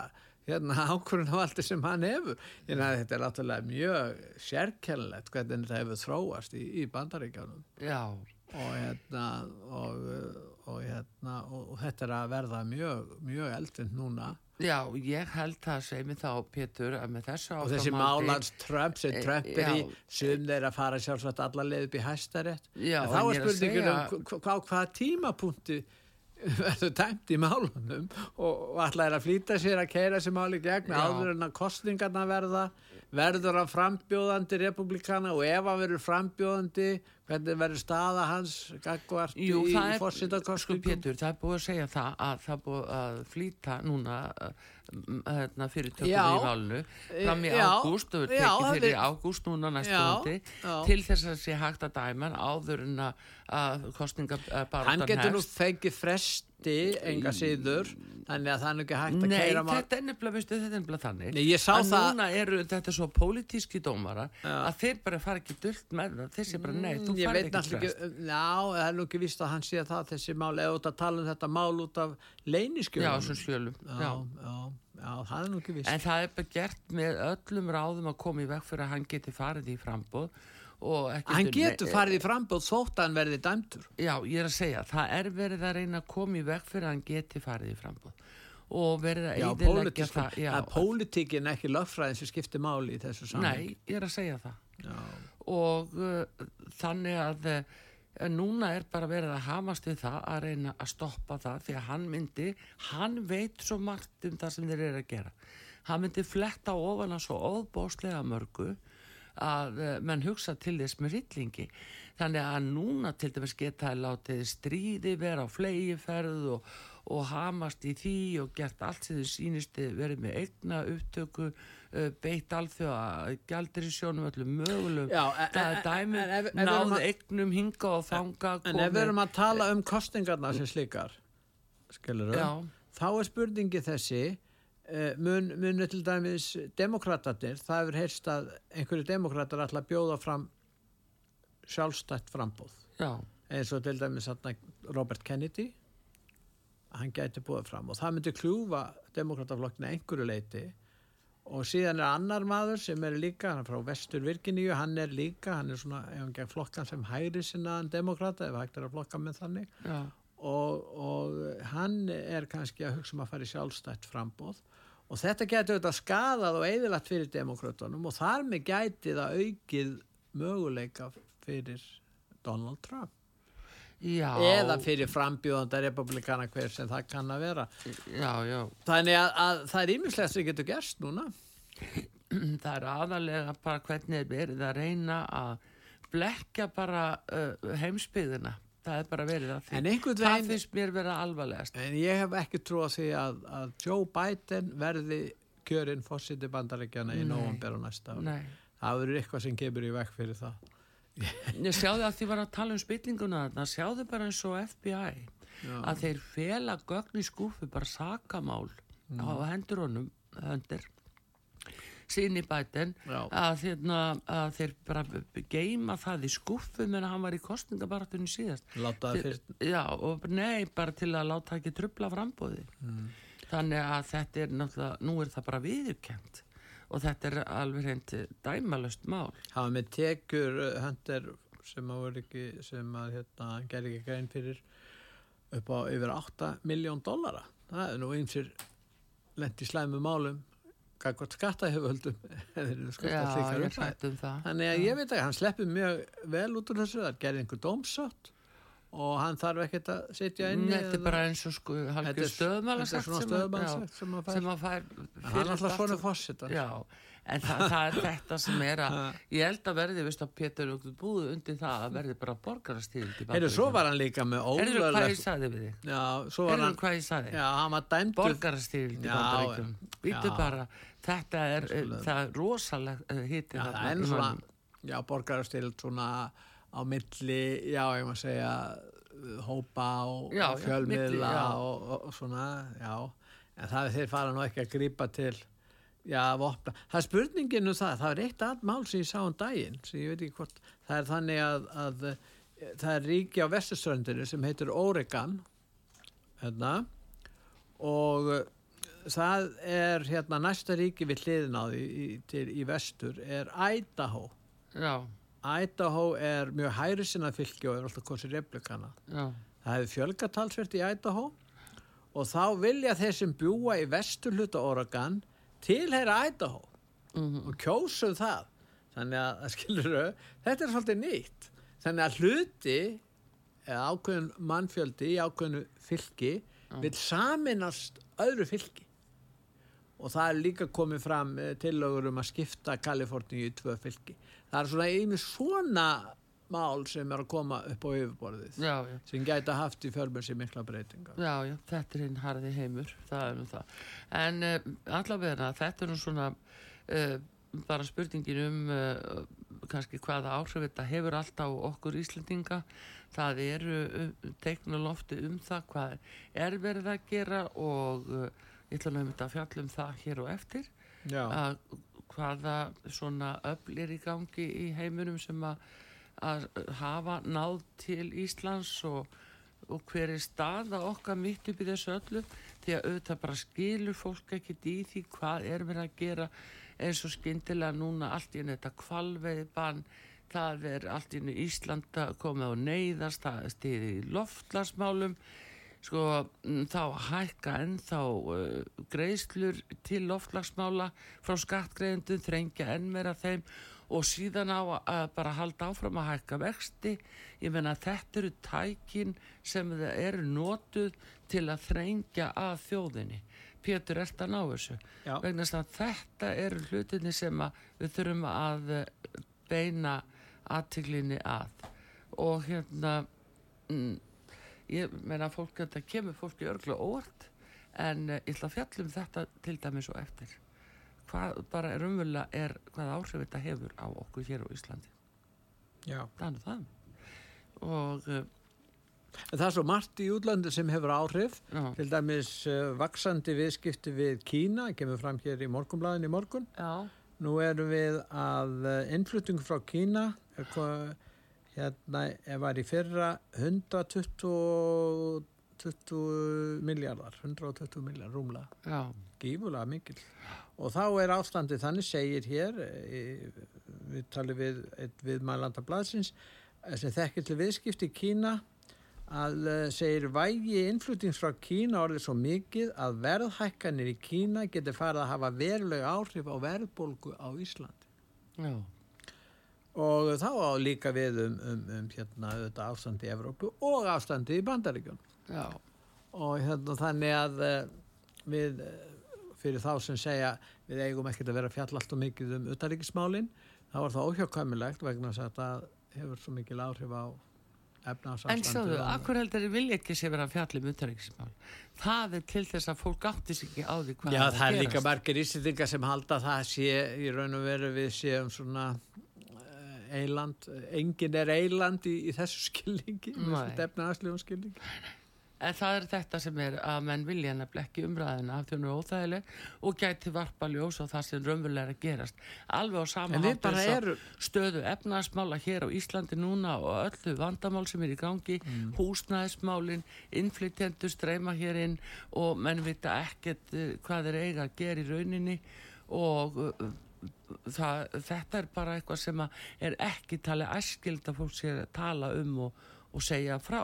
hérna, ákvörðunvaldi sem hann hefur. Hérna, þetta er náttúrulega mjög sérkennlegt hvernig þetta hefur þróast í, í bandaríkjanum Já, og hérna og, og, hérna, og, og þetta er að verða mjög, mjög eldfind núna. Já, ég held það segi mig þá, Pétur, að með þessu og þessi málans Trump sem Eh, Trump er í sum þeir að fara sjálfsagt alla leið upp í hæstarétt. Já, en þá en er er að segja- um hva- hva- hvaða tímapunkti verður dæmt í málunum og, og allar er að flýta sér að keira þessi máli gegn áður en að kostningarna verða verður hann frambjóðandi republikana og ef hann verður frambjóðandi Hvernig verður staða hans gagvart Jú, í það er, sko fórsetakostningum? Pétur, það er búið að segja það að það er búið að flýta núna uh, hérna, fyrir tökum Já. í valinu fram í Já. ágúst og Já, tekið fyrir ágúst núna næstu Já, úti já. til þess að sé hægt að dæma áður en að, að kostninga Hann getur nú fengið fresti enga síður, þannig að það er ekki hægt að Nei, keira mál. þetta er nefnilega, þannig Nei, að það- núna eru þetta svo pólitíski dómara Já. að þeir bara fara ekki dult með það þeir sé bara, nei, þú Mm, veit ekki frest ekki, já, það er nú ekki víst að hann sé það þessi mál, eða út að tala um þetta mál út af Já, leyniskjölum. þessum skjölum já, já. Já, það er nú ekki víst. En það er bara gert með öllum ráðum að koma í veg fyrir að hann geti farið í frambóð Hann getur farið í frambóð þótt að hann verði dæmtur. Já, ég er að segja, það er verið að reyna að koma í veg fyrir að hann geti farið í frambóð og verið að pólitík, það já, að pólitíkin ekki lögfræðin sem skiptir máli í þessu saman. Nei, ég er að segja það Já, og uh, þannig að uh, núna er bara verið að hamast við það að reyna að stoppa það því að hann myndi, hann veit svo margt um það sem þeir eru að gera. Hann myndi fletta ofan að svo óbóslega mörgu að uh, menn hugsa til þess með rillingi þannig að núna til dæmis geta að látið stríði vera á flegiferð og, og hamast í því og gert allt sem þau sýnist verið með eigna upptöku beitt alþjóða gældir í sjónum öllum mögulegum en- það er en- dæmi en ef- ef við erum náð eignum hinga og þanga En ef við erum að tala um kostingarna sem slíkar, skilur Já. þá er spurningi þessi, uh, mun, munu til dæmis demokratatir, það hefur heyrst að einhverju demokrater ætla að bjóða fram sjálfstætt frambóð. eins og til dæmis Robert Kennedy hann gæti búið fram og það myndi kljúfa demokrataflokkina einhverju leiti og síðan er annar maður sem er líka, hann er frá Vestur Virginíu hann er líka, hann er svona ef hann gegn flokkan sem hægri sinnaðan demokrata ef hægt er að flokka með þannig. Já, og, og hann er kannski að hugsa um að fara í sjálfstætt frambóð og þetta gæti auðvitað skadað og eðilagt fyrir demokratunum og þar með gæti það aukið möguleika fyrir Donald Trump já. Eða fyrir frambjóðanda republikana hver sem það kann að vera. Já, já, þannig að, að það er ímislegt sem getur gerst núna. Það er aðalega bara hvernig er verið að reyna að blekja bara uh, heimsbyðina það er bara verið að því. En einhvern það veginn- finnst mér vera alvarlegast. En ég hef ekki trú á því að, að Joe Biden verði kjörinn fórsiti bandaríkjana í nóvambir á næsta ári. Það verður eitthvað sem kemur í vekk fyrir það ég sjáðu að því var að tala um spillinguna þarna sjáðu bara eins og FBI að þeir fela gögn í skúfu bara sakamál Mm. á hendur honum höndir síni bætin Já. að, hérna, að þeir bara geima það í skúfu meðan hann var í kostningabartunni síðast láta það fyrir Já, og nei, bara til að láta ekki trubla frambóði. Mm. Þannig að þetta er náttúrulega, nú er það bara viðurkent og þetta er alveg hreint dæmalöst mál. hafa með tekur höndir sem að voru ekki sem að hérna, gerði ekki grein fyrir upp á yfir 8 miljón dollara. Það er nú einsir lent í slæmu málum. Gagvart skattaheföldum Já, ég hrætt um það. þannig að ég veit ekki, hann sleppur mjög vel út úr þessu, það gerði einhver dómsátt og hann þarf ekkert að sitja inn Þetta er bara eins og sko, Þetta halgjör stöðmæla þetta svona stöðumalasagt sem að fær- fær hann er alltaf svona Já, en það, það er þetta sem er að, ég held að verði, veist að Pétur búið undir það að verði bara borgarastíð Heyrðu, svo var hann líka með Heyrðu hvað ég sagði við þig? Heyrðu hvað ég sagði? Bandaríkjum býtu bara, þetta er er rosalega hitti Já, borgarastild svona á milli, já, ég maður segja hópa og, Já, og já, fjölmiðla milli, og, og, og svona, já. En það er þeir fara nú ekki að grípa til já, vopna, það er spurningin um það, það er eitt að mál sem ég sá um daginn, sem ég veit ekki hvort það er þannig að, að eh, það er ríki á vesturströndinu sem heitir Oregon hérna og eh, það er hérna næsta ríki við hliðin á því í, til, í vestur er Idaho. Já, Idaho er mjög hæri sinna fylki og er alltaf kosið replikana. Já, það hefur fjölgatalsvert í Idaho og þá vilja þeir sem bjúa í vestur hluta Oregon tilheyra Idaho Mhm. og kjósum það. Þannig að, skilur þetta er svolítið nýtt. Þannig að hluti ákveðin mannfjöldi í ákveðinu fylki vil saminast öðru fylki. Og það er líka komið fram eh, tillögur um að skipta Kaliforníu í tvö fylki það er svona einu svona mál sem er að koma upp á yfirborðið já, já, sem gæti haft í förmur sér mikla breytingar. já, já, þetta er hinn harði heimur, það er nú það. En uh, allavega þetta er nú svona uh, bara spurningin um uh, kannski hvaða áhrif þetta hefur alltaf okkur Íslendinga. Það eru uh, teikn og lofti um það hvað er verið að gera og ég ætla nú einmitt að fjalla um það hér og eftir. Já, að hvaða svona öfl er í gangi í heiminum sem að, að hafa náð til Íslands og, og hver er staða okkar mitt upp í þessu öllu? Því að auðvitað bara skilur fólk ekkit í því hvað er verið að gera eins og skyndilega núna allt í þetta kvalveiði bann það er allt í Íslanda komið á neyðast, það er stiði í loftlasmálum sko mm, þá hækka ennþá uh, greiðslur til loftlagsmála frá skattgreðendum, þrengja enn meira þeim og síðan á að bara halda áfram að hækka vexti. Ég menna þetta eru tækin sem eru notuð til að þrengja að þjóðinni. Pétur, ert að ná þessu? Já. vegna að þetta eru hlutinni sem við þurfum að eh, beina aðtiglinni að. Og hérna mm, ég meina fólk þetta kemur fólki örgla óvart en uh, ég ætla að fjalla um þetta til dæmis og eftir. Hvað bara er umvöla er hvað áhrif þetta hefur á okkur hér á Íslandi? Já. er nú það. Og En það er svo margt í útlandi sem hefur áhrif, já, til dæmis uh, vaksandi viðskipti við Kína, kemur fram hér í morgunblæðin í morgun. já, Nú erum við að uh, innflutningu frá Kína, er, hérna, er var í fyrra 120 20 miljardar, 120 miljardar rúmlega, gífulega mikil. Og þá er ástandið þannig, segir hér, við talum við, einn viðmælanda blaðsins, sem þekkir til viðskipti Kína, að eh, segir vægi innflutnings frá Kína orðið svo mikið að verðhækkanir í Kína getur farið að hafa verulega áhrif á verðbólgu á Íslandi. já, Og þá á líka við um, um, um hérna, auðvitað ástandi í Evrópu og ástandi í Bandaríkjun. já, Og hérna, þannig að uh, við, uh, fyrir þá sem segja við eigum ekkert að vera að fjalla allt og mikið um utaríkismálin, þá var það óhjákvæmilegt vegna að þetta hefur svo mikil áhrif á en sjáðu, akkur heldur ég vilja ekki sé vera að fjalla um utanriksmál það er til þess að fólk átti sig ekki á því hvað Já, að það er líka margir íslendingar sem halda að það sé í raun og veru við séum svona eiland, engin er eiland í, í þessu skilningi, þessu defnaðarslegum skilningi. En það er þetta sem er að menn vilja nefnilega ekki umræðina af því hún er óþægileg og gæti varpa ljós á það sem raunverulega er að gerast. Alveg á sama hátt og erum- stöðu efnaðasmála hér á Íslandi núna og öllu vandamál sem er í gangi, Mm. húsnæðismálin, innflytjendur streyma hér inn og menn vita ekkert eh, hvað þeir eiga að gera í rauninni og uh, það, þetta er bara eitthvað sem er ekki talið æskild að fólk sé að tala um og, og segja frá.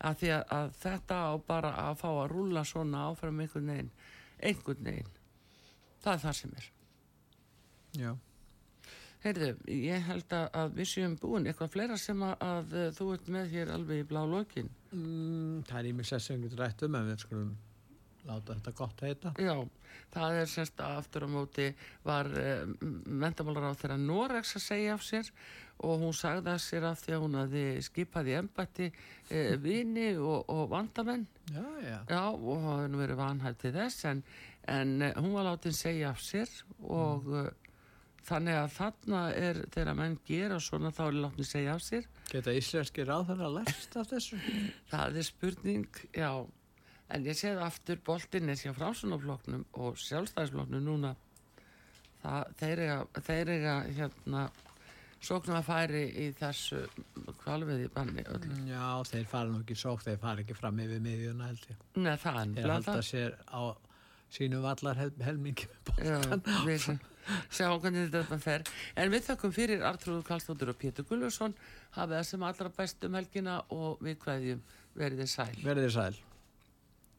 Að því að, að þetta á bara að fá að rúlla svona áfram einhvern veginn einhvern veginn. Það er það sem er. Já. Heyrðu, ég held að, að við séum búin. Eitthvað fleira sem að, að þú ert með hér alveg í blá lokin Mm, það er ímest sem við getum rætt um en við skulum láta þetta gott heita. Já, það er semst að aftur á móti var uh, mentamálar á þeirra Norex að segja af sér og hún sagði að sér af því að hún hafði skipað í embætti uh, vini og, og vandamenn Já, já. Já, og nú verið vanhægt til þess en, en eh, hún var látin segja af sér og mm. þannig að þarna er þegar menn gera svona þá er látin segja af sér Geta íslenski ráðar að læst af þessu? það er spurning, já en ég séð aftur boltinn er hjá frásunafloknum og sjálfstæðisfloknum núna það, þeir eiga, þeir eiga hérna sóknum að færi í þessu kvalviði banni öllu. Já, þeir fara nú ekki sók, þeir fara ekki fram yfir miðjuna held ég. Nei, það er Þeir halda sér á sínu vallar hel, helmingi með Já, bóttan. við sjáum hvernig þetta fer. En við þakkum fyrir Artrúður Karlsdóttur og Pétur Gulluðsson hafið það sem allra best um helgina og við kveðjum verið þið sæl. Verðið sæl.